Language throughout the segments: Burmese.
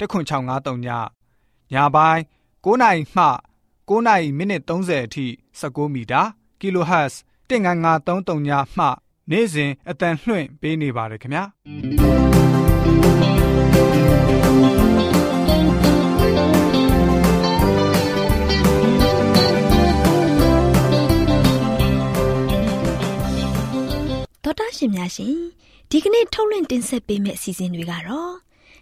10653ညညပိုင်း9နိုင်မှ9နိုင်မိနစ်30အထိ19မီတာ kHz 19533ညမှနေ့စဉ်အတန်လှွင့်ပေးနေပါတယ်ခင်ဗျာတော်တာရှင်များရှင်ဒီကနေ့ထုတ်လွှင့်တင်ဆက်ပေးမယ့်အစီအစဉ်တွေကတော့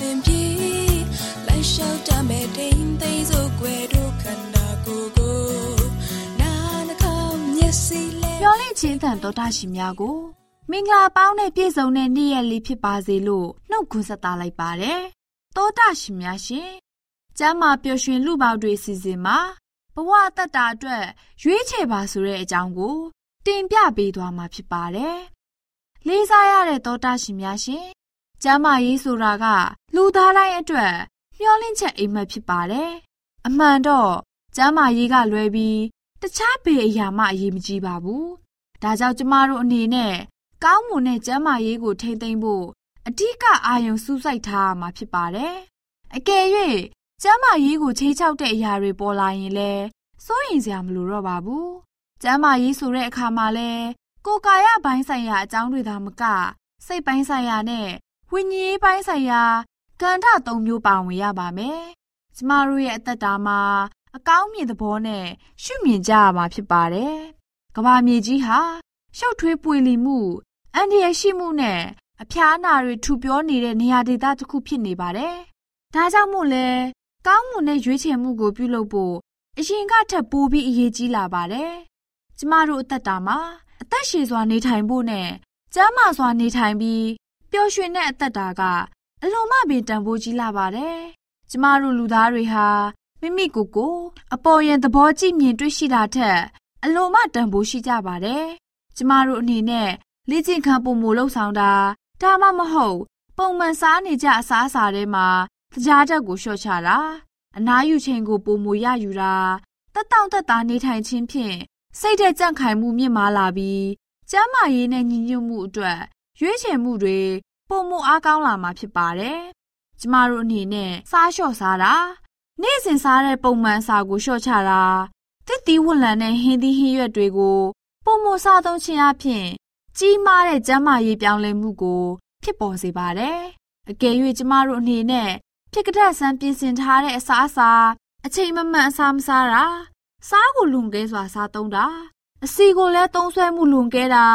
စဉ်အစဉ်ပြေလိုက်လျှောက်တမဲ့တိမ်သိမ်းစို့ွယ်တို့ခန္ဓာကိုယ်ကိုနာနှကောင်းမျက်စိလဲမျော်လင့်ခြင်းတန်တော်တာရှင်များကို မင်္ဂလာပေါင်းနဲ့ပြည့်စုံတဲ့နေ့ရက်လေးဖြစ်ပါစေလို့နှုတ်ခွန်းဆက်သလိုက်ပါတယ်။တောတာရှင်များရှင်ကျမ်းမာပျော်ရွှင်လူပေါင်းတွေစီစဉ်မှာဘဝအတ္တတာအတွက်ရွေးချယ်ပါဆိုတဲ့အကြောင်းကို တင်ပြပေးသွားမှာဖြစ်ပါတယ်။လေးစားရတဲ့တောတာရှင်များရှင်ကျမ်းမာရေးဆိုတာက လူသားတိုင်းအတွက်မျှော်လင့်ချက်အိမ်မက်ဖြစ်ပါတယ်။အမှန်တော့ကျမ်းမာရေးကလွဲပြီးတခြားဘယ်အရာမှအရေးမကြီးပါဘူး။ဒါကြောင့်ကျမတို့အနေနဲ့ကောင်းမွန်တဲ့ကျန်းမာရေးကိုထိမ့်သိမ်းဖို့အဓိကအာရုံစူးစိုက်ထားရမှာဖြစ်ပါတယ်။အကယ်၍ကျန်းမာရေးကိုချိန်ချောက်တဲ့အရာတွေပေါ်လာရင်လည်းစိုးရိမ်စရာမလိုတော့ပါဘူး။ကျန်းမာရေးဆိုတဲ့အခါမှာလည်းကိုယ်ကာယပိုင်းဆိုင်ရာအကြောင်းတွေသာမကစိတ်ပိုင်းဆိုင်ရာနဲ့ဝိညာဉ်ရေးပိုင်းဆိုင်ရာ ကဏ္ဍ၃မျိုးပါဝင်ရပါမယ်။ကျမတို့ရဲ့အသက်တာမှာအကောင်းမြင်သဘောနဲ့ရှုမြင်ကြရမှာဖြစ်ပါတယ်။ကမ္ဘာမြေကြီးဟာရှုပ်ထွေးပွေလီမှုအန္တရာယ်ရှိမှုနဲ့အဖျားအနာတွေထူပြောနေတဲ့နေရာဒေသတစ်ခုဖြစ်နေပါတယ်။ဒါကြောင့်မို့လဲကောင်းမွန်တဲ့ရွေးချယ်မှုကိုပြုလုပ်ဖို့အရင်ကထပ်ပိုပြီးအရေးကြီးလာပါတယ်။ကျမတို့အသက်တာမှာအသက်ရှည်စွာနေထိုင်ဖို့နဲ့ကျန်းမာစွာနေထိုင်ပြီးပျော်ရွှင်တဲ့အသက်တာက အလွန်မှပင်တန်ဖိုးကြီးလာပါတယ်။ကျမတို့လူသားတွေဟာမိမိကိုယ်ကိုအပေါ်ယံသဘောကြည့်မြင်တွေ့ရှိတာထက်အလွန်မှတန်ဖိုးရှိကြပါတယ်။ကျမတို့အနေနဲ့လေ့ကျင့်ခန်းပုံမူလှုပ်ဆောင်တာဒါမှမဟုတ်ပုံမှန်စားနေကြအစားအစာတွေမှာကြားတက်ကိုလျှော့ချတာအနားယူချိန်ကိုပုံမူရယူတာတက်တောင့်တက်တာနေထိုင်ခြင်းဖြင့်စိတ်တဲ့ကြန့်ခိုင်မှုမြင့်မားလာပြီးကျန်းမာရေးနဲ့ညီညွတ်မှုအတွက်ရွေးချယ်မှုတွေ ပုံမူအားကောင်းလာမှာဖြစ်ပါတယ်။ကျမတို့အနေနဲ့စားလျှော့စားတာနေ့စဉ်စားတဲ့ပုံမှန်အစာကိုလျှော့ချတာတစ်တီးဝလံနဲ့ဟင်းသီးဟင်းရွက်တွေကိုပုံမစားသုံးခြင်းအပြင်ကြီးမားတဲ့ကျန်းမာရေးပြောင်းလဲမှုကို ဖြစ်ပေါ်စေပါတယ်။အကယ်၍ကျမတို့အနေနဲ့ဖြစ်ကတတ်ဆန်းပြင်ဆင်ထားတဲ့အစားအစာအချိန်မမှန်အစားမစားတာစားကိုလွန်ကဲစွာစားသုံးတာအစီကိုလည်းသုံးဆွဲမှုလွန်ကဲတာ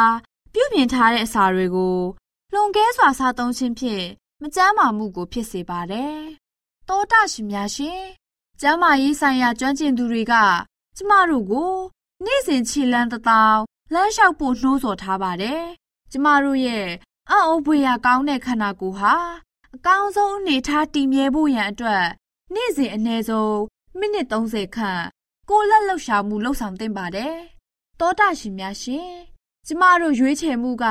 ပြုပြင်ထားတဲ့အစာတွေကို လွန်ကဲစွာစားသုံးခြင်းဖြင့်မကျန်းမာမှုကို ဖြစ်စေပါတယ်။တောတာရှင်များရှင်ကျန်းမာရေးဆိုင်ရာကျွမ်းကျင်သူတွေက ကျမတို့ကိုနေ့စဉ်ခြေလန်းတသောင်းလမ်းလျှောက်ဖို့နှိုးဆော်ထားပါတယ်။ကျမတို့ရဲ့အံ့ဩဖွယ်ရာကောင်းတဲ့ခန္ဓာကိုယ်ဟာအကောင်းဆုံးအနေထားတည်မြဲဖို့ရန်အတွက်နေ့စဉ်အနည်းဆုံးမိနစ်30ခန့်ကိုယ်လက်လှုပ်ရှားမှုလှုပ်ဆောင်သင့်ပါတယ်။တောတာရှင်များရှင် ကျမတို့ရွေးချယ်မှုက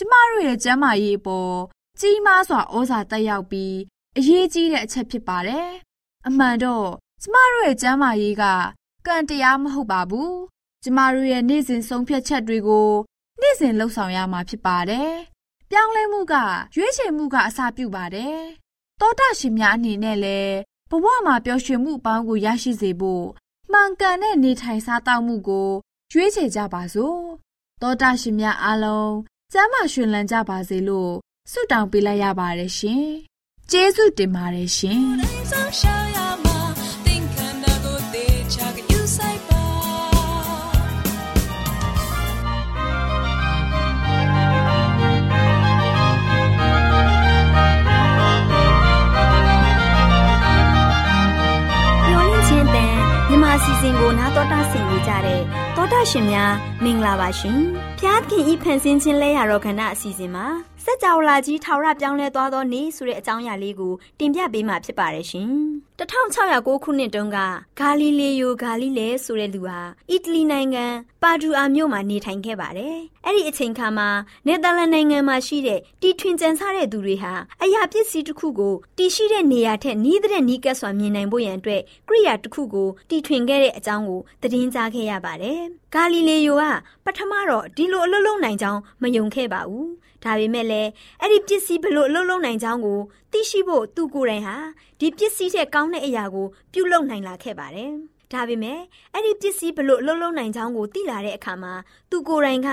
ကျမတို့ရဲ့ကျန်းမာရေးအပေါ်ကြီးမားစွာဩဇာတက်ရောက်ပြီးအရေးကြီးတဲ့အချက်ဖြစ်ပါတယ်။အမှန်တော့ကျမတို့ရဲ့ကျန်းမာရေးကကံတရားမဟုတ်ပါဘူး။ကျမတို့ရဲ့နေ့စဉ်ဆုံးဖြတ်ချက်တွေကိုနေ့စဉ်လှုပ်ဆောင်ရမှာဖြစ်ပါတယ်။ပြောင်းလဲမှုကရွေးချယ်မှုကအစပြုပါတယ်။တောတာရှင်များအနေနဲ့လည်းဘဝမှာပျော်ရွှင်မှုအပေါင်းကိုရရှိစေဖို့မှန်ကန်တဲ့နေထိုင်စားသောက်မှုကိုရွေးချယ်ကြပါစို့တောတာရှင်များအားလုံး ကျမ်းမာရှင်လန်းကြပါစေလို့ဆုတောင်းပေးလိုက်ရပါတယ်ရှင်။ကျေးဇူးတင်ပါတယ်ရှင်တိုင်းဆောင်ရှာရမှာသင်ခန္ဓာကိုယ်သေးချာကယူဆိုင်ပါမျော်လင့်ခြင်းတန်မြမအစီအစဉ်ကိုနားတော်တာဆင်နေကြတဲ့ တောတာရှင်များမင်္ဂလာပါရှင်။ဖျားခင်ဤဖန်ဆင်းခြင်းလဲရတော့ခဏအစီအစဉ်မှာစ က်ကြောလာကြီးထာဝရပြောင်းလဲသွားသောနေ့ဆိုတဲ့အကြောင်းအရာလေးကိုတင်ပြပေးမှာဖြစ်ပါတယ်ရှင်။1609ခုနှစ်တုန်းကဂါလီလေယိုဂါလိလဲဆိုတဲ့လူဟာအီတလီနိုင်ငံပါဒူအာမြို့မှာနေထိုင်ခဲ့ပါတယ်။အဲ့ဒီအချိန်ခါမှာနယ်သာလန်နိုင်ငံမှာရှိတဲ့တီထွင်ကြံစားတဲ့သူတွေဟာအရာပစ္စည်းတစ်ခုကိုတီရှိတဲ့နေရာထက်နီးတဲ့နီးကပ်စွာမြင်နိုင်ဖို့ရန်အတွက်ကိရိယာတစ်ခုကိုတီထွင်ခဲ့တဲ့အကြောင်းကိုသတင်းကြားခဲ့ရပါတယ်။ဂါလီလေယိုကပထမတော့ဒီလိုအလုပ်လုပ်နိုင်ကြောင်းမယုံခဲ့ပါဘူး။ဒါပေမဲ့လည်းအဲ့ဒီပစ္စည်းဘလို့အလုပ်လုပ်နိုင်ကြောင်းကိုသိရှိဖို့သူကိုယ်တိုင်ဟာဒီပစ္စည်းတဲ့ကောင်းတဲ့အရာကိုပြုလုပ်နိုင်လာခဲ့ပါတယ်။ဒါပေမဲ့အဲ့ဒီပစ္စည်းဘလို့အလုပ်လုပ်နိုင်ကြောင်းကိုသိလာတဲ့အခါမှာသူကိုယ်တိုင်က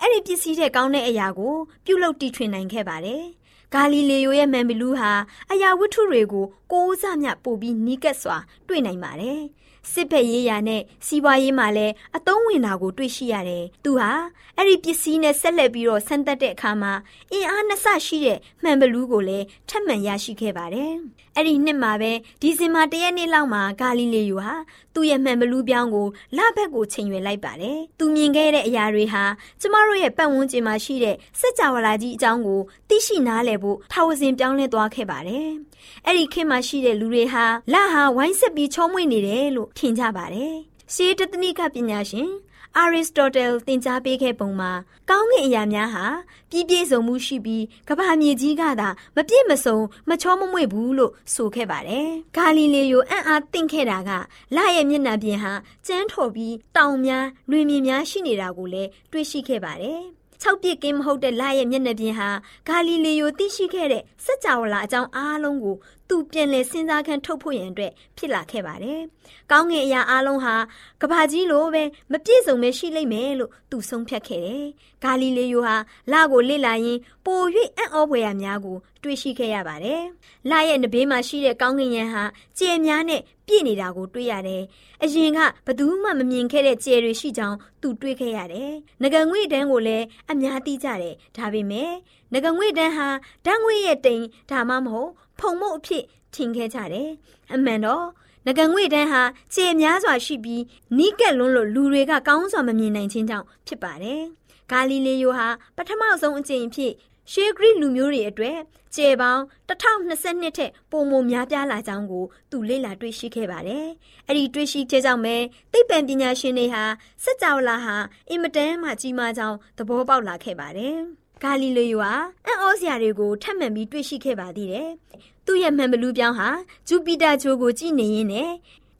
အဲ့ဒီပစ္စည်းတဲ့ကောင်းတဲ့အရာကိုပြုလုပ်တီထွင်နိုင်ခဲ့ပါတယ်။ဂါလီလေယိုရဲ့မန်ဘလူးဟာအရာဝတ္ထုတွေကိုကိုးစားမြပို့ပြီးနီးကပ်စွာတွေ့နိုင်ပါတယ်။ စစ်ဘက်ရေးရာနဲ့စီးပွားရေးမှာလည်းအသုံးဝင်တာကိုတွေ့ရှိရတယ်။သူဟာအဲ့ဒီပစ္စည်းနဲ့ဆက်လက်ပြီးတော့ဆန်းသက်တဲ့အခါမှာအင်အားနှစ်ဆရှိတဲ့မှန်ဘလူးကိုလည်းထပ်မံရရှိခဲ့ပါတယ်။အဲ့ဒီနှစ်မှာပဲဒီဇင်ဘာတရက်နေ့လောက်မှာဂါလိလေယိုဟာသူ့ရဲ့မှန်ဘလူးပြောင်းကိုလဘက်ကိုချိန်ရွယ်လိုက်ပါတယ်။သူမြင်ခဲ့တဲ့အရာတွေဟာကျမတို့ရဲ့ပတ်ဝန်းကျင်မှာရှိတဲ့စက်ကြဝဠာကြီးအကြောင်းကိုသိရှိနားလည်ဖို့ထာဝစဉ်ပြောင်းလဲသွားခဲ့ပါတယ်။အဲ့ဒီခေတ်မှာရှိတဲ့လူတွေဟာလဟာဝိုင်းဆက်ပြီးချုံးမွေ့နေတယ်လို့ထင်ကြပါတယ်။ရှေးတသနိကပညာရှင်အာရစ်စတိုတယ်သင်ကြားပေးခဲ့ပုံမှာကောင်းကင်အရာများဟာပြည့်ပြည့်စုံမှုရှိပြီးကမ္ဘာမြေကြီးကသာမပြည့်မစုံမချောမမွေ့ဘူးလို့ဆိုခဲ့ပါတယ်။ဂါလီလေယိုအံ့အားသင့်ခဲ့တာကလရဲ့မျက်နှာပြင်ဟာကျန်းထော်ပြီးတောင်များလွင်ပြင်များရှိနေတာကိုလည်းတွေ့ရှိခဲ့ပါတယ်။၆ပြစ်ကင်းမဟုတ်တဲ့လရဲ့မျက်နှာပြင်ဟာဂါလီလီယိုသိရှိခဲ့တဲ့စัจ java လာအကြောင်းအားလုံးကို သူပြန်လည်စဉ်းစားခန်းထုတ်ဖို့ရန်အတွက်ဖြစ်လာခဲ့ပါတယ်။ကောင်းငင်အရာအားလုံးဟာကဘာကြီးလိုပဲမပြည့်စုံပဲရှိလိမ့်မယ်လို့သူဆုံးဖြတ်ခဲ့တယ်။ဂါလီလီယိုဟာလကိုလေ့လာရင်းပို၍အံ့ဩဖွယ်ရာများကိုတွေ့ရှိခဲ့ရပါတယ်။လရဲ့နဘေးမှာရှိတဲ့ကောင်းကင်ယံဟာကြယ်များနဲ့ပြည့်နေတာကိုတွေ့ရတယ်။အရင်ကဘသူမှမမြင်ခဲ့တဲ့ကြယ်တွေရှိကြောင်းသူတွေ့ခဲ့ရတယ်။ငကငွေတန်းကိုလည်းအများသိကြတယ်။ဒါပေမဲ့ငကငွေတန်းဟာဓာတ်ငွေရဲ့တိမ်ဒါမှမဟုတ်ဖုံမုတ်အဖြစ်ထင်ခဲ့ကြတယ်။အမှန်တော့ငကငွေတန်းဟာခြေများစွာရှိပြီးနီးကပ်လွန်းလို့လူတွေကကောင်းစွာမမြင်နိုင်ခြင်းကြောင့်ဖြစ်ပါတယ်။ဂါလီလေယိုဟာပထမဆုံးအကြိမ်ဖြစ်ရှေးဂရိလူမျိုးတွေအတွက်ကျေပေါင်း1022ထက်ပိုမိုများပြားလာကြောင်းကိုသူလေ့လာတွေ့ရှိခဲ့ပါတယ်။အဲ့ဒီတွေ့ရှိချက်ကြောင့်ပဲသိပ္ပံပညာရှင်တွေဟာစัจ java လာဟာအင်မတန်မှကြီးမားကြောင်းသဘောပေါက်လာခဲ့ပါတယ်။ ဂါလီလေယိုဟာအံ့ဩစရာတွေကိုထပ်မံပြီးတွေ့ရှိခဲ့ပါသေးတယ်။သူ့ရဲ့မှန်ဘလူးပြောင်းဟာဂျူပီတာဂျိုကိုကြည့်နေရင်းနဲ့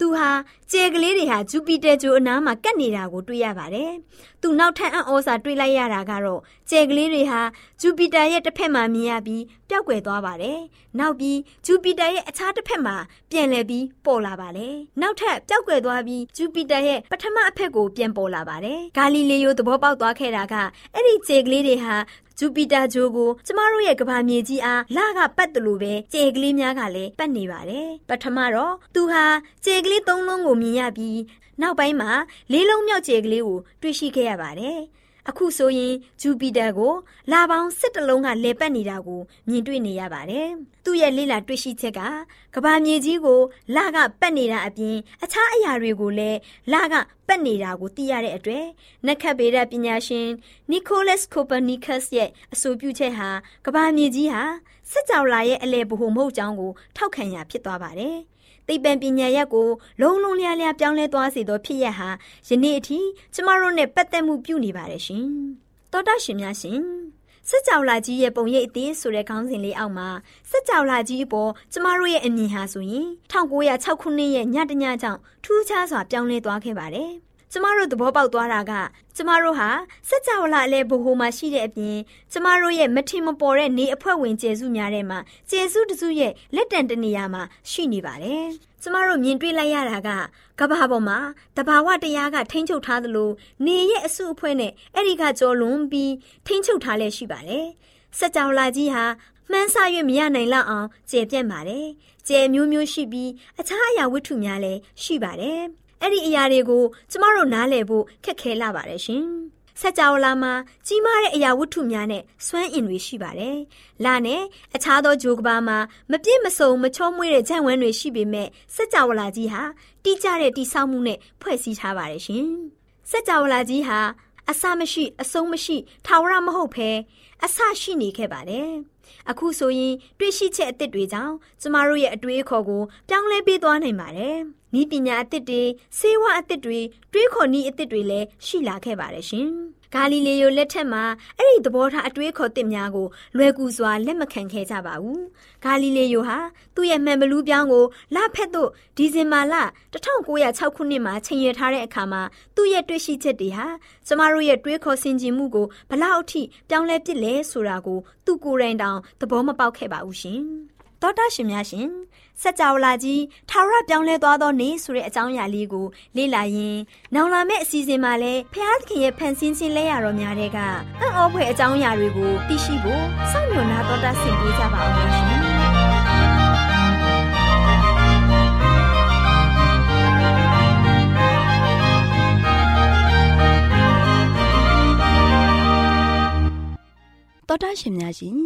သူဟာကြယ်ကလေးတွေဟာဂျူပီတာဂျိုအနားမှာကပ်နေတာကိုတွေ့ရပါတယ်။သူနောက်ထပ်အံ့ဩစာတွေ့လိုက်ရတာကတော့ကြယ်ကလေးတွေဟာဂျူပီတာရဲ့တစ်ဖက်မှာမြင်ရပြီးပျောက်ကွယ်သွားပါတယ်။နောက်ပြီးဂျူပီတာရဲ့အခြားတစ်ဖက်မှာပြန်လည်ပြီးပေါ်လာပါတယ်။နောက်ထပ်ပျောက်ကွယ်သွားပြီးဂျူပီတာရဲ့ပထမအဖက်ကိုပြန်ပေါ်လာပါတယ်။ဂါလီလေယိုသဘောပေါက်သွားခဲ့တာကအဲ့ဒီကြယ်ကလေးတွေဟာ ဂျူပီတာဂျိုကိုကျမတို့ရဲ့ကမ္ဘာမြေကြီးအားလကပတ်တယ်လို့ပဲကြယ်ကလေးများကလည်းပတ်နေပါတယ်ပထမတော့သူဟာကြယ်ကလေးသုံးလုံးကိုမြင်ရပြီးနောက်ပိုင်းမှာလေးလုံးမြောက်ကြယ်ကလေးကိုတွေ့ရှိခဲ့ရပါတယ် အခုဆိုရင်ဂျူပီတာကိုလာပေါင်း၁၁လုံးကလဲပတ်နေတာကိုမြင်တွေ့နေရပါတယ်။သူ့ရဲ့လေ့လာတွေ့ရှိချက်ကကဘာမြေကြီးကိုလကပတ်နေတာအပြင်အခြားအရာတွေကိုလည်းလကပတ်နေတာကိုသိရတဲ့အတွက်နက္ခတ်ဗေဒပညာရှင်နီကိုလတ်ကိုပါနီကတ်ရဲ့အဆိုပြုချက်ဟာကဘာမြေကြီးဟာစက်ကြောလာရဲ့အလဲဘဟုမဟုတ်ကြောင်းကိုထောက်ခံရဖြစ်သွားပါတယ်။ သိပ္ပံပညာရပ်ကိုလုံးလုံးလျားလျားပြောင်းလဲသွားစေသောဖြစ်ရပ်ဟာယနေ့အထိကျမတို့နဲ့ပတ်သက်မှုပြုနေပါတယ်ရှင်။သောတာရှင်များရှင်စက်ကြောလာကြီးရဲ့ပုံရိပ်အသေးဆိုတဲ့ခေါင်းစဉ်လေးအောက်မှာစက်ကြောလာကြီးအပေါ်ကျမတို့ရဲ့အမြင်ဟာဆိုရင်1906ခုနှစ်ရဲ့ညတညကြောင့်ထူးခြားစွာပြောင်းလဲသွားခဲ့ပါတယ်။ ကျမတို့သဘောပေါက်သွားတာက ကျမတို့ဟာစัจ java လာအလဲဘိုဟိုမှာရှိတဲ့အပြင်ကျမတို့ရဲ့မထင်မပေါ်တဲ့နေအဖွဲ့ဝင်ကျေစုများထဲမှာကျေစုတစုရဲ့လက်တံတနေရာမှာရှိနေပါတယ်။ကျမတို့မြင်တွေ့လိုက်ရတာကကဘာပေါ်မှာတဘာဝတရားကထိမ့်ချုပ်ထားသလိုနေရဲ့အစုအဖွဲ့နဲ့အဲ့ဒီကကြော်လွန်ပြီးထိမ့်ချုပ်ထားလဲရှိပါတယ်။စัจ java လာကြီးဟာမှန်းဆ၍မရနိုင်လောက်အောင်ကျေပြန့်ပါတယ်။ကျေမျိုးမျိုးရှိပြီးအခြားအရာဝတ္ထုများလည်းရှိပါတယ်။ အဲ့ဒီအရာတွေကိုကျမတို့နားလည်ဖို့ခက်ခဲလာပါတယ်ရှင်။ဆက်ကြောလာမှာကြီးမားတဲ့အရာဝတ္ထုများနဲ့စွမ်းအင်တွေရှိပါတယ်။လာနဲ့အခြားသောဂျိုကဘာမှာမပြည့်မစုံမချောမွေ့တဲ့ဂျန်ဝန်းတွေရှိပေမဲ့စက်ကြဝဠာကြီးဟာတိကျတဲ့တိဆောက်မှုနဲ့ဖွဲ့စည်းထားပါတယ်ရှင်။စက်ကြဝဠာကြီးဟာ အစမရှိအဆုံးမရှိထာဝရမဟုတ်ဘဲအစရှိနေခဲ့ပါတယ်။အခုဆိုရင်တွေ့ရှိချက်အသစ်တွေကြောင့်ကျမတို့ရဲ့အတွေးအခေါ်ကိုပြောင်းလဲပေးသွားနိုင်ပါတယ်။ဤပညာအသစ်တွေဆေးဝါးအသစ်တွေတွေးခေါ်နည်းအသစ်တွေလည်းရှိလာခဲ့ပါတယ်ရှင်။ ဂါလိလေယိုလက်ထက်မှာအဲ့ဒီသဘောထားအတွေးခေါ်သစ်များကိုလွယ်ကူစွာလက်မခံခဲ့ကြပါဘူး။ဂါလိလေယိုဟာသူ့ရဲ့မှန်ဘလူးပြောင်းကိုလဖက်သို့ဒီဇင်ဘာလ1906ခုနှစ်မှာချိန်ရထားတဲ့အခါမှာသူ့ရဲ့တွေ့ရှိချက်တွေဟာကျမတို့ရဲ့တွေးခေါ်ဆင်ခြင်မှုကိုဘလောက်အထိပြောင်းလဲပစ်လဲဆိုတာကိုသူကိုယ်တိုင်တောင်သဘောမပေါက်ခဲ့ပါဘူးရှင်။ သောတာရှင်များရှင်စัจ java လာကြီးထာဝရပြောင်းလဲသွားသောနေ့ဆိုတဲ့အကြောင်းအရာလေးကိုလေ့လာရင်နောင်လာမယ့်အစီအစဉ်မှာလည်းဖျားသခင်ရဲ့ဖန်ဆင်းခြင်းလဲရတော်များတဲ့ကအံ့ဩဖွယ်အကြောင်းအရာတွေကိုသိရှိဖို့စောင့်မျှော်နာတော်တာဆင်ပေးကြပါအောင်ရှင်တော်တာရှင်များရှင်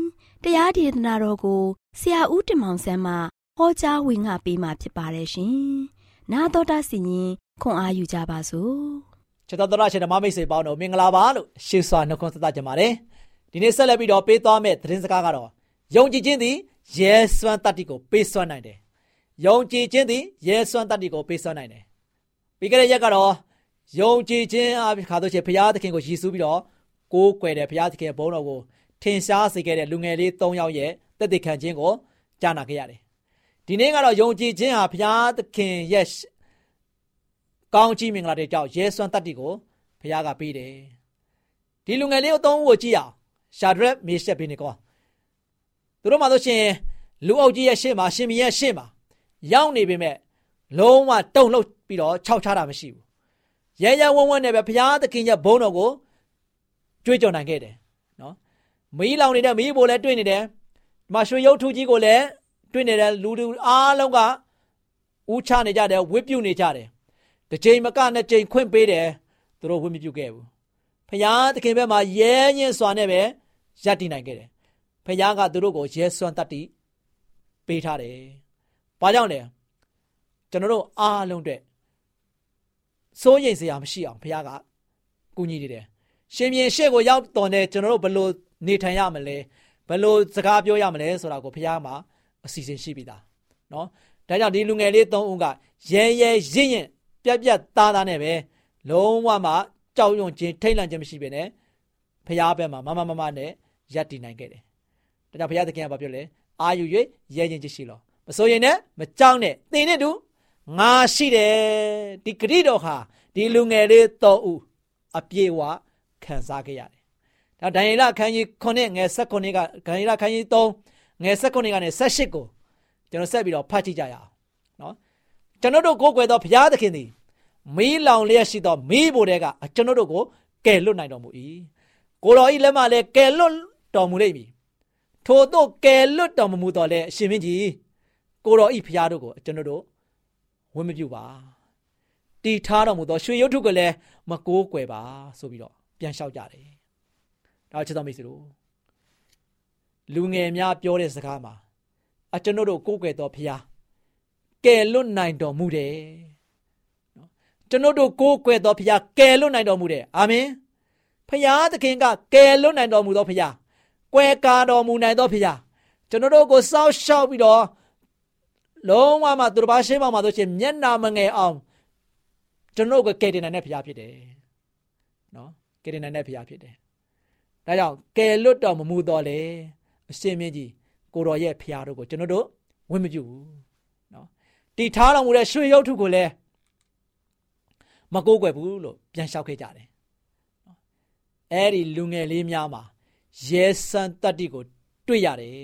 တရားဒေသနာတော်ကို ဆရာဦးတင်မောင်ဆန်းမှဟောကြားဝင်ငါပေးมาဖြစ်ပါတယ်ရှင်။နာတော်တာစီရင်ခွန်အားယူကြပါစို့။ချစ်တော်တော်ရှင်ဓမ္မမိတ်ဆွေပေါင်းတို့မင်္ဂလာပါလို့ရှေးစွာနှုတ်ခွန်းဆက်သကြပါတယ်။ဒီနေ့ဆက်လက်ပြီးတော့ပေးသွားမယ့်သတင်းစကားကတော့ယုံကြည်ခြင်းသည်ရဲစွမ်းတတ္တိကိုပေးစွမ်းနိုင်တယ်။ယုံကြည်ခြင်းသည်ရဲစွမ်းတတ္တိကိုပေးစွမ်းနိုင်တယ်။ပြီးခဲ့တဲ့ရက်ကတော့ယုံကြည်ခြင်းအဖြစ်ခါတော့ချေဘုရားသခင်ကိုယည်ဆူးပြီးတော့ကိုးကွယ်တဲ့ဘုရားသခင်ဘုန်းတော်ကိုထင်ရှားစေခဲ့တဲ့လူငယ်လေး၃ယောက်ရဲ့ တက်တည်ခံခြင်းကိုကြားနာခဲ့ရတယ်ဒီနေ့ကတော့ယုံကြည်ခြင်းဟာဘုရားသခင်ရဲ့ကောင်းချီးမင်္ဂလာတွေကြောင့်ရဲစွမ်းတတ်တီကိုဘုရားကပေးတယ်ဒီလူငယ်လေးကိုသုံးဖို့ကြည့်အောင်ရှာဒရက်မေရှက်ဘိနေကောသူတို့မှဆိုရှင်လူအုပ်ကြီးရဲ့ရှေ့မှာရှင်မင်းရဲ့ရှေ့မှာရောက်နေပေမဲ့လုံးဝတုံ့လှုပ်ပြီးတော့ခြောက်ချတာမရှိဘူးရဲရဲဝံ့ဝံ့နဲ့ပဲဘုရားသခင်ရဲ့ဘုန်းတော်ကိုကြွေးကြော်နိုင်ခဲ့တယ်နော်မီးလောင်နေတဲ့မီးဘိုလည်းတွေ့နေတယ်ဒီ မှာရွှေရုပ်ထုကြီးကိုလည်းတွေ့နေတဲ့လူတွေအားလုံးကဦးချနေကြတယ်ဝစ်ပြုတ်နေကြတယ်တစ်ချိန်မကနှစ်ချိန်ခွင့်ပေးတယ်သူတို့ဝစ်မပြုတ်ခဲ့ဘူးဖယားသခင်ဘက်မှာရဲညင်းစွာနဲ့ပဲရပ်တည်နိုင်ခဲ့တယ်ဖယားကသူတို့ကိုရဲစွမ်းတတ်တည်ပေးထားတယ်ဘာကြောင့်လဲကျွန်တော်တို့အားလုံးအတွက်စိုးရိမ်စရာမရှိအောင်ဖယားကကူညီနေတယ်ရှင်ပြန်ရှေ့ကိုရောက်တော်နေကျွန်တော်တို့ဘယ်လိုနေထိုင်ရမလဲ ဘယ်လိုစကားပြောရမလဲဆိုတာကိုဖယားမှာအစီအစဉ်ရှိပြီသားနော်ဒါကြောင့်ဒီလူငယ်လေးသုံးဦးကရဲရဲရင့်ရင်ပြက်ပြက်သားသားနဲ့ပဲလုံးဝမှကြောက်ရွံ့ခြင်းထိတ်လန့်ခြင်းမရှိပဲနဲ့ဖရားဘက်မှာမမမမနဲ့ရပ်တည်နိုင်ခဲ့တယ်ဒါကြောင့်ဖရားသခင်ကပြောလဲအာယူ၍ရဲခြင်းချရှိလောမစိုးရင်နဲ့မကြောက်နဲ့သင်နဲ့တူငါရှိတယ်ဒီဂရိတော်ဟာဒီလူငယ်လေးသုံးဦးအပြေဝခံစားခဲ့ရတယ် ဒါဒံယေလအခန်းကြီး9ငယ်16ကဒံယေလအခန်းကြီး3ငယ်၁၉ကနေ၁၈ကိုကျွန်တော်ဆက်ပြီးတော့ဖတ်ကြည့်ကြရအောင်နော်ကျွန်တော်တို့ကိုးကွယ်သောဘုရားသခင်သည်မီးလောင်လျက်ရှိသောမီးဘိုတဲကကျွန်တော်တို့ကိုကယ်လွတ်နိုင်တော်မူ၏ကိုတော်ဤလက်မှလည်းကယ်လွတ်တော်မူလိမ့်မည်ထို့သို့ကယ်လွတ်တော်မူတော်လဲအရှင်မင်းကြီးကိုတော်ဤဘုရားတို့ကိုကျွန်တော်တို့ဝင်းမပြုပါတီထားတော်မူသောရွှေရုပ်ထုကိုလည်းမကိုးကွယ်ပါဆိုပြီးတော့ပြန်လျှောက်ကြတယ် ဒါချစ်တော်မိတ်ဆွေတို့လူငယ်များပြောတဲ့စကားမှာအကျွန်ုပ်တို့ကိုးကွယ်တော်ဖျားကယ်လွတ်နိုင်တော်မူတယ်နော်ကျွန်ုပ်တို့ကိုးကွယ်တော်ဖျားကယ်လွတ်နိုင်တော်မူတယ်အာမင်ဖျားသခင်ကကယ်လွတ်နိုင်တော်မူသောဖျားကွယ်ကာတော်မူနိုင်သောဖျားကျွန်တော်တို့ကိုစောက်ရှောက်ပြီးတော့လုံးဝမှသူတစ်ပါးရှင်းပါမှာဆိုရှင်မျက်နာမငယ်အောင်ကျွန်တော်ကကယ်တင်နိုင်တဲ့ဖျားဖြစ်တယ်နော်ကယ်တင်နိုင်တဲ့ဖျားဖြစ်တယ် ဒါကြောင့်ကယ်လွတ်တော်မူတော်လေအရှင်မင်းကြီးကိုတော်ရဲ့ဖျားတို့ကိုကျွန်တော်တို့ဝင်မပြုဘူးနော်တီထားတော်မူတဲ့ရွှေရုပ်ထုကိုလည်းမကိုးကွယ်ဘူးလို့ပြန်လျှောက်ခဲ့ကြတယ်အဲ့ဒီလူငယ်လေးများမှာရဲစံတတ္တိကို တွေ့ရတယ်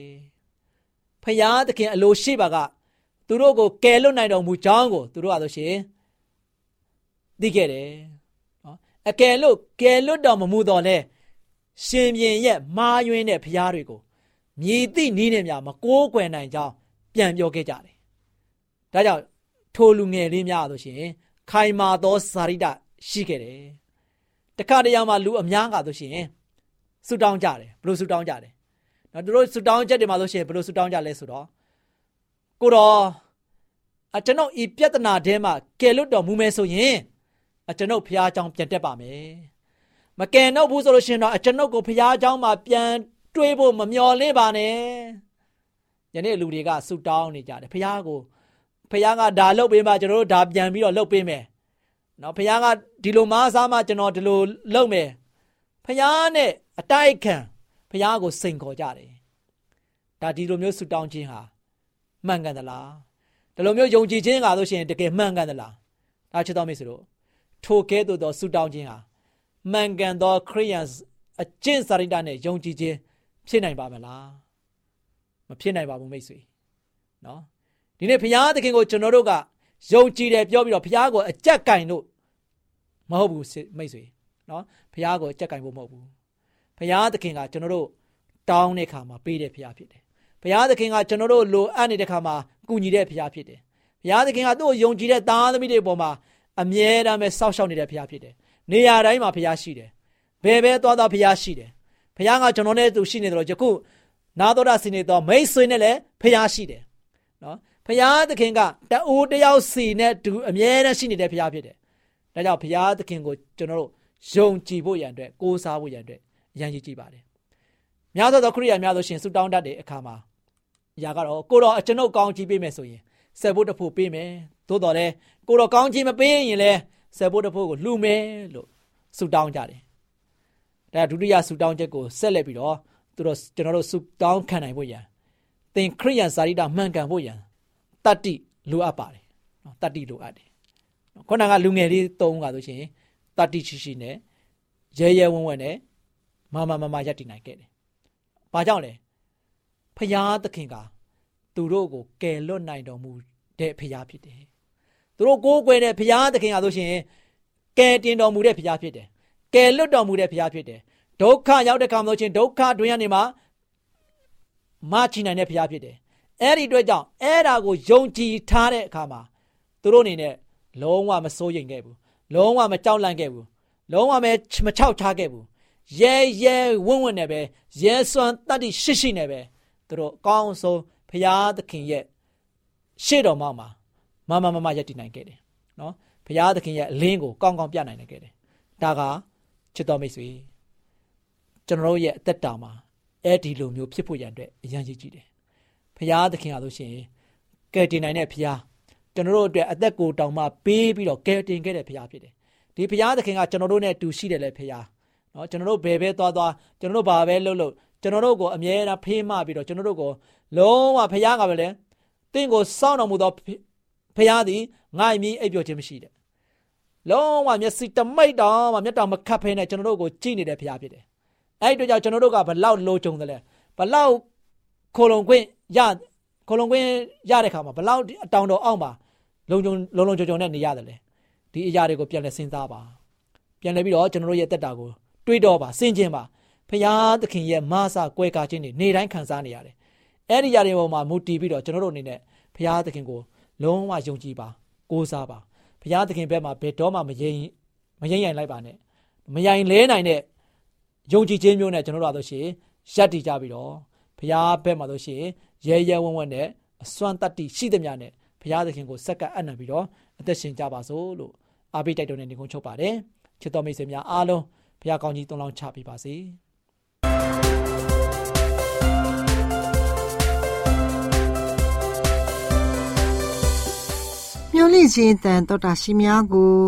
ဖယားသခင်အလိုရှိပါကသူတို့ကိုကယ်လွတ်နိုင်တော်မူကြောင်းကိုသူတို့ကဆိုရှင်သိခဲ့တယ်နော်အကယ်လို့ကယ်လွတ်တော်မမူတော်လဲ ရှင်မြင်ရဲ့မာယွင်းတဲ့ဖျားတွေကိုမြည်သည့်နည်းနဲ့များမကိုးကွယ်နိုင်ကြောင်းပြန်ပြောခဲ့ကြတယ်။ဒါကြောင့်ထိုလူငယ်လေးများဆိုရှင်ခိုင်မာသောဇာရိတရှိခဲ့တယ်။တခါတရံမှာလူအများကဆိုရှင်ဆူတောင်းကြတယ်ဘလို့ဆူတောင်းကြတယ်။နော်တို့ဆူတောင်းချက်တွေမှာဆိုရှင်ဘလို့ဆူတောင်းကြလဲဆိုတော့ကိုတော့အကျွန်ုပ်ဤပြဿနာထဲမှာကယ်လွတ်တော်မူမယ်ဆိုရင်အကျွန်ုပ်ဖျားကြောင်ပြန်တက်ပါမယ်။ မကယ်တော့ဘူးဆိုလို့ရှင်တော့အကျွန်ုပ်ကိုဖះเจ้าမှာပြန်တွေးဖို့မမျော်လင့်ပါနဲ့ယနေ့လူတွေကဆူတောင်းနေကြတယ်ဖះကိုဖះကဒါလုပ်ပေးမှကျွန်တော်တို့ဒါပြန်ပြီးတော့လုပ်ပေးမယ်နော်ဖះကဒီလိုမားစားမှကျွန်တော်ဒီလိုလုပ်မယ်ဖះနဲ့အတိုက်ခံဖះကိုစိန်ခေါ်ကြတယ်ဒါဒီလိုမျိုးဆူတောင်းခြင်းဟာမှန်ကန်သလားဒီလိုမျိုးယုံကြည်ခြင်းကဆိုရှင်တကယ်မှန်ကန်သလားဒါချစ်တော်မိတ်ဆွေတို့ထိုကဲ့သို့သောဆူတောင်းခြင်းဟာ မှန်ကန်သောခရိယန်အကျင့်စာရိတ္တနဲ့ယုံကြည်ခြင်းဖြစ်နိုင်ပါမလားမဖြစ်နိုင်ပါဘူးမိတ်ဆွေနော်ဒီနေ့ဘုရားသခင်ကိုကျွန်တော်တို့ကယုံကြည်တယ်ပြောပြီးတော့ဘုရားကိုအကြက်ကင်လို့မဟုတ်ဘူးမိတ်ဆွေနော်ဘုရားကိုအကြက်ကင်ဖို့မဟုတ်ဘူးဘုရားသခင်ကကျွန်တော်တို့တောင်းတဲ့ခါမှာပေးတဲ့ဘုရားဖြစ်တယ်ဘုရားသခင်ကကျွန်တော်တို့လိုအပ်နေတဲ့ခါမှာကူညီတဲ့ဘုရားဖြစ်တယ်ဘုရားသခင်ကသူ့ကိုယုံကြည်တဲ့သားသမီးတွေပေါ်မှာအမြဲတမ်းပဲစောင့်ရှောက်နေတဲ့ဘုရားဖြစ်တယ် နေရာတိုင်းမှာဘုရားရှိတယ်ဘယ်ပဲသွားသွားဘုရားရှိတယ်ဘုရားကကျွန်တော်နဲ့သူရှိနေတယ်လို့ယခုနာတော်တာစင်နေတော့မိတ်ဆွေနဲ့လည်းဘုရားရှိတယ်နော်ဘုရားသခင်ကတအိုးတယောက်စီနဲ့တူအမြဲတမ်းရှိနေတဲ့ဘုရားဖြစ်တယ်ဒါကြောင့်ဘုရားသခင်ကိုကျွန်တော်တို့ယုံကြည်ဖို့ရန်အတွက်ကိုးစားဖို့ရန်အတွက်အရန်ကြီးကြည့်ပါတယ်များသောသောခရိယာများသောရှင်ဆုတောင်းတတ်တဲ့အခါမှာຢာကတော့ကိုတော်အကျွန်ုပ်ကောင်းကြည့်ပေးမယ်ဆိုရင်ဆက်ဖို့တဖို့ပေးမယ်သို့တော်လည်းကိုတော်ကောင်းခြင်းမပေးရင်လည်း ဆက်ဖို့တဖို့ကိုလှူမယ်လို့ဆုတောင်းကြတယ်ဒါဒုတိယဆုတောင်းချက်ကိုဆက်လက်ပြီးတော့သူတို့ကျွန်တော်တို့ဆုတောင်းခံနိုင်ဖို့ရန်သင်ခရိယန်ဇာတိတာမှန်ကန်ဖို့ရန်တတ္တိလိုအပ်ပါတယ်နော်တတ္တိလိုအပ်တယ်ခုနကလူငယ်လေးသုံးကဆိုရှင်တတ္တိရှိရှိနဲ့ရဲရဲဝံ့ဝံ့နဲ့မမမမယက်တည်နိုင်ခဲ့တယ်။ဘာကြောင့်လဲဖရာသခင်ကသူတို့ကိုကယ်လွတ်နိုင်တော်မူတဲ့ဖရာဖြစ်တယ်။ သူတို့ကိုးကွယ်တဲ့ဖရာသခင်ကဆိုရှင်ကယ်တင်တော်မူတဲ့ဖရာဖြစ်တယ်။ကယ်လွတ်တော်မူတဲ့ဖရာဖြစ်တယ်။ဒုက္ခရောက်တဲ့ခါမှဆိုရှင်ဒုက္ခတွင်ရနေမှာမချနိုင်တဲ့ဖရာဖြစ်တယ်။အဲ့ဒီအတွက်ကြောင့်အဲ့ဒါကိုယုံကြည်ထားတဲ့အခါမှာသူတို့အနေနဲ့လုံးဝမစိုးရိမ်ခဲ့ဘူး။လုံးဝမကြောက်လန့်ခဲ့ဘူး။လုံးဝမမချောက်ချခဲ့ဘူး။ရဲရဲဝင့်ဝင့်နဲ့ပဲရဲစွမ်းတတ္တိရှိရှိနဲ့ပဲသူတို့အကောင်းဆုံးဖရာသခင်ရဲ့ရှေ့တော်မှာ မမမမယက်တည်နိုင်ခဲ့တယ်နော်ဖရာသခင်ရဲ့အလင်းကိုကောင်းကောင်းပြနိုင်နိုင်ခဲ့တယ်ဒါကချစ်တော်မိတ်ဆွေကျွန်တော်ရဲ့အသက်တာမှာအဲ့ဒီလိုမျိုးဖြစ်ဖို့ရန်အတွက်အရန်ကြီးကြည့်တယ်ဖရာသခင်အားလို့ရှိရင်ကယ်တင်နိုင်တဲ့ဖရာကျွန်တော်တို့အတွက်အသက်ကိုတောင်မှပေးပြီးတော့ကယ်တင်ခဲ့တဲ့ဖရာဖြစ်တယ်ဒီဖရာသခင်ကကျွန်တော်တို့နဲ့တူရှိတယ်လေဖရာနော်ကျွန်တော်တို့ဘယ်ပဲသွားသွားကျွန်တော်တို့ဘာပဲလုပ်လို့ကျွန်တော်တို့ကိုအမြဲတမ်းဖေးမပြီးတော့ကျွန်တော်တို့ကိုလုံးဝဖះကပဲလေတင့်ကိုစောင့်တော်မူသော ဖះသည်ငါ့မီးအိပ်ပျော်ခြင်းမရှိတဲ့လုံးဝမျက်စိတမိတ်တောင်မှမျက်တောင်မခတ်ဖဲနဲ့ကျွန်တော်တို့ကိုကြည့်နေတဲ့ဖះဖြစ်တယ်အဲ့ဒီတော့ကြောင့်ကျွန်တော်တို့ကဘလောက်လိုကြုံတယ်လဲဘလောက်ခိုလုံခွင့်ရခိုလုံခွင့်ရတဲ့ခါမှာဘလောက်အတောင်တော်အောက်မှာလုံုံလုံလုံကြုံကြုံနဲ့နေရတယ်လေဒီအရာတွေကိုပြန်လဲစဉ်းစားပါပြန်လဲပြီးတော့ကျွန်တော်တို့ရဲ့တက်တာကိုတွေးတော့ပါစဉ်းကျင်ပါဖရာသခင်ရဲ့မဆာကွဲကားခြင်းတွေနေတိုင်းခံစားနေရတယ်အဲ့ဒီຢာတွေပေါ်မှာမူတည်ပြီးတော့ကျွန်တော်တို့အနေနဲ့ဖရာသခင်ကို လုံးဝယုံကြည်ပါကိုးစားပါဖရာသခင်ဘက်မှာဘယ်တော့မှမယိမ့်မယိမ့်ရင်လိုက်ပါနဲ့မယိုင်လဲနိုင်တဲ့ယုံကြည်ခြင်းမျိုးနဲ့ကျွန်တော်တို့ဆိုရှင်ရက်တည်ကြပြီးတော့ဖရာဘက်မှာဆိုရှင်ရဲရဲဝံ့ဝံ့နဲ့အစွမ်းတတ္တိရှိသမျှနဲ့ဘုရားသခင်ကိုစက္ကအံ့နံပြီးတော့အသက်ရှင်ကြပါစို့လို့အားပေးတိုက်တွန်းနေနေကုန်းချုပ်ပါတယ်ချစ်တော်မိတ်ဆွေများအားလုံးဘုရားကောင်းကြီးတုံးလောင်းချပေးပါစေ မျော်လင့်ခြင်းတန်တော်တာရှိများကို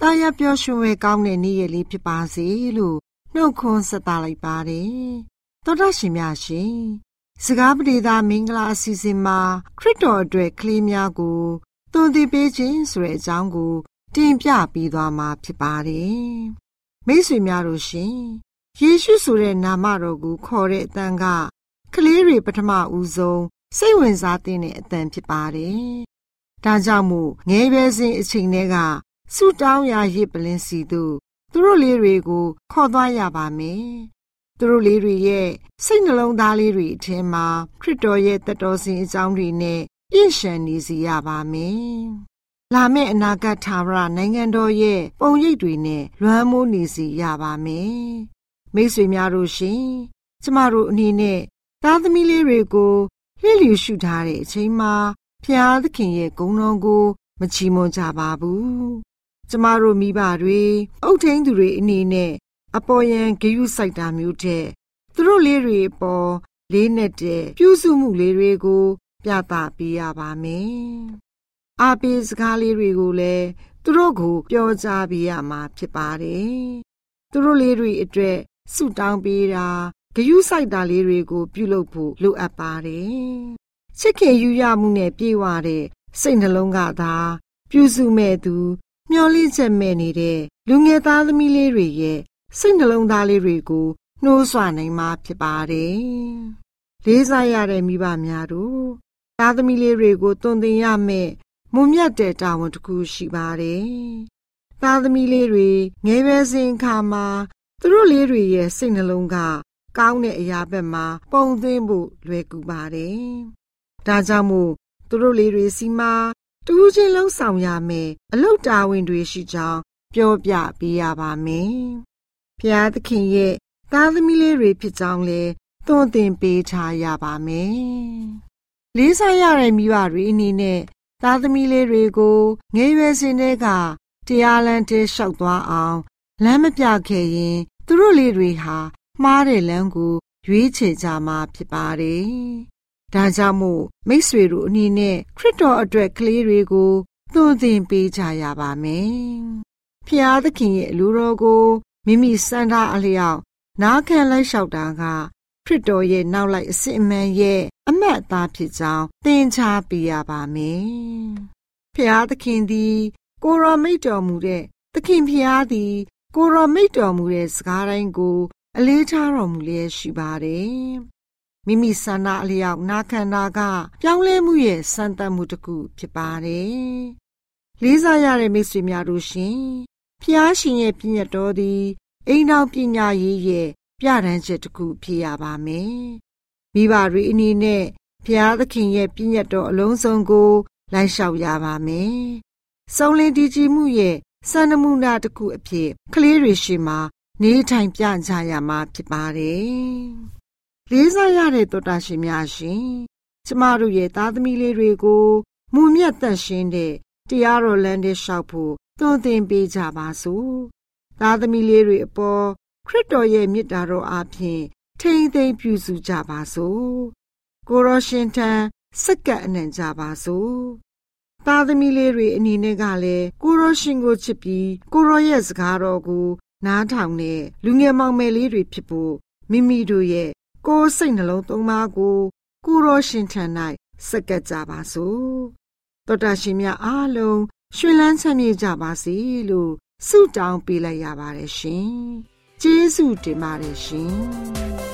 တာယာပျော်ရွှင်ဝဲကောင်းတဲ့နေ့ရက်လေးဖြစ်ပါစေလို့နှုတ်ခွန်းဆက်သလိုက်ပါတယ်တော်တာရှိများရှင်စကားပရိသမင်္ဂလာအစီအစဉ်မှာခရစ်တော်အတွက်ကလေးများကိုသွန်သင်ပေးခြင်းဆိုတဲ့အကြောင်းကို တင်ပြပေးသွားမှာဖြစ်ပါတယ်။မိတ်ဆွေများတို့ရှင်ယေရှုဆိုတဲ့နာမတော်ကိုခေါ်တဲ့အတန်ကကလေးတွေပထမဦးဆုံးစိတ်ဝင်စားတဲ့အတန်ဖြစ်ပါတယ်။ ဒါကြောင့်မို့ငယ်ရွယ်စဉ်အချိန်တည်းကဆူတောင်းရာရစ်ပလင်းစီတို့သူတို့လေးတွေကိုခေါ်သွားရပါမယ်။သူတို့လေးတွေရဲ့စိတ်နှလုံးသားလေးတွေအထင်မှာခရစ်တော်ရဲ့တတော်စင်အကြောင်းတွေနဲ့ပြည့်ရှံနေစီရပါမယ်။လာမယ့်အနာဂတ်ထာဝရနိုင်ငံတော်ရဲ့ပုံရိပ်တွေနဲ့လွမ်းမိုးနေစီရပါမယ်။မိတ်ဆွေများတို့ရှင်ကျမတို့အနေနဲ့သားသမီးလေးတွေကိုလျှလျူရှုထားတဲ့အချိန်မှာ ဖျားသခင်ရဲ့ဂုဏ်တော်ကို မချီးမွမ်းကြပါဘူး။ကျမတို့မိဘတွေအုတ်ထင်းသူတွေအနေနဲ့အပေါ်ယံဂယုစိုက်တာမျိုးတဲ့သူတို့လေးတွေအပေါ်လေးနဲ့တဲ့ပြုစုမှုလေးတွေကို ပြသပေးရပါမယ်။အားပေးစကားလေးတွေကိုလည်းသူတို့ကိုပြောကြားပေးရမှာဖြစ်ပါတယ်။သူတို့လေးတွေအတွက်ဆုတောင်းပေးတာဂယုစိုက်တာလေးတွေကို ပြုလုပ်ဖို့လိုအပ်ပါတယ်။ ချစ်ခင်ယူရမှုနဲ့ပြေဝတဲ့စိတ်နှလုံးကသာပြုစုမဲ့သူ မျောလင့်ချက်မဲ့နေတဲ့လူငယ်သားသမီးလေးတွေရဲ့စိတ်နှလုံးသားလေးတွေကိုနှိုးဆွနိုင်မှာဖြစ်ပါတယ်။လေးစားရတဲ့မိဘများတို့သားသမီးလေးတွေကိုတုံသင်ရမယ့်မုံမြတ်တဲ့တာဝန်တစ်ခုရှိပါတယ်။သားသမီးလေးတွေငယ်ရွယ်စဉ်အခါမှာသူတို့လေးတွေရဲ့စိတ်နှလုံးကကောင်းတဲ့အရာဘက်မှာပုံသွင်းဖို့လွယ်ကူပါတယ်။ ဒါကြောင့်မို့သူတို့လေးတွေစီမှာတူးချင်းလုံးဆောင်ရမယ်အလုတ်တာဝန်တွေရှိကြောင်းပြောပြပေးရပါမယ်။ဖျားသခင်ရဲ့သားသမီးလေးတွေဖြစ်ကြောင်းလဲသွန်သင်ပေးထားရပါမယ်။လေးစားရတဲ့မိဘတွေအနေနဲ့သားသမီးလေးတွေကိုငယ်ရွယ်စဉ်တည်းကတရားလမ်းတဲလျှောက်သွားအောင်လမ်းမပြခဲ့ရင်သူတို့လေးတွေဟာမှားတဲ့လမ်းကိုရွေးချယ်ကြမှာဖြစ်ပါတယ်။ ဒါကြောင့်မို့မိษွေတို့အနေနဲ့ခရစ်တော်အတွက်ကလေးတွေကိုသွန်သင်ပေးကြရပါမယ်။ဖျားသခင်ရဲ့လူတော်ကိုမိမိစံထားအလျောက်နားခံလိုက်လျှောက်တာကခရစ်တော်ရဲ့နောက်လိုက်အစစ်အမှန်ရဲ့အမတ်သားဖြစ်ကြောင်းသင်ချာပေးရပါမယ်။ဖျားသခင်သည် ကိုရောမိတ်တော်မူတဲ့သခင်ဖျားသည် ကိုရောမိတ်တော်မူတဲ့စကားတိုင်းကို အလေးထားတော်မူလျက်ရှိပါတယ်။ မိမိဆန္ဒအလျောက်နာခံတာက ပြောင်းလဲမှုရဲ့စံတတ်မှုတစ်ခုဖြစ်ပါတယ်။လေးစားရတဲ့မိတ်ဆွေများတို့ရှင်ဖျားရှင်ရဲ့ပြည့်ညတ်တော်သည်အိမ်တော်ပညာရေးရဲ့ပြဋ္ဌာန်းချက်တစ်ခုဖြစ်ရပါမယ်။မိဘတွေအနေနဲ့ဖျားသခင်ရဲ့ပြည့်ညတ်တော်အလုံးစုံကိုလိုက်လျှောက်ရပါမယ်။စုံလင်တည်ကြည်မှုရဲ့စံနမူနာတစ်ခုအဖြစ်ကလေးတွေရှိမှာနေထိုင်ပြကြရမှာဖြစ်ပါတယ်။ လေးစားရတဲ့တောတာရှင်များရှင်ကျမတို့ရဲ့သားသမီးလေးတွေကိုမူမြတ်တန့်ရှင်းတဲ့တရားတော်လမ်းတွေလျှောက်ဖို့သွန်သင်ပေးကြပါစို့။သားသမီးလေးတွေအပေါ်ခရစ်တော်ရဲ့မြတ်တာတော်အားဖြင့်ထိမ့်သိမ့်ပြုစုကြပါစို့။ကိုရောရှင်ထံစက္ကပ်အနံ့ကြပါစို့။သားသမီးလေးတွေအနေနဲ့ကလည်းကိုရောရှင်ကိုချစ်ပြီးကိုရောရဲ့စကားတော်ကိုနားထောင်တဲ့လူငယ်မောင်မယ်လေးတွေဖြစ်ဖို့မိမိတို့ရဲ့ ကိုယ်စိတ်နှလုံးသုံးပါးကိုကိုရောရှင်ထံ၌စက္ကပ်ကြပါစို့တောတာရှင်များအားလုံးရှင်လန်းချမ်းမြေ့ကြပါစေလို့ဆုတောင်းပေးလိုက်ရပါတယ်ရှင်ကျေးဇူးတင်ပါတယ်ရှင်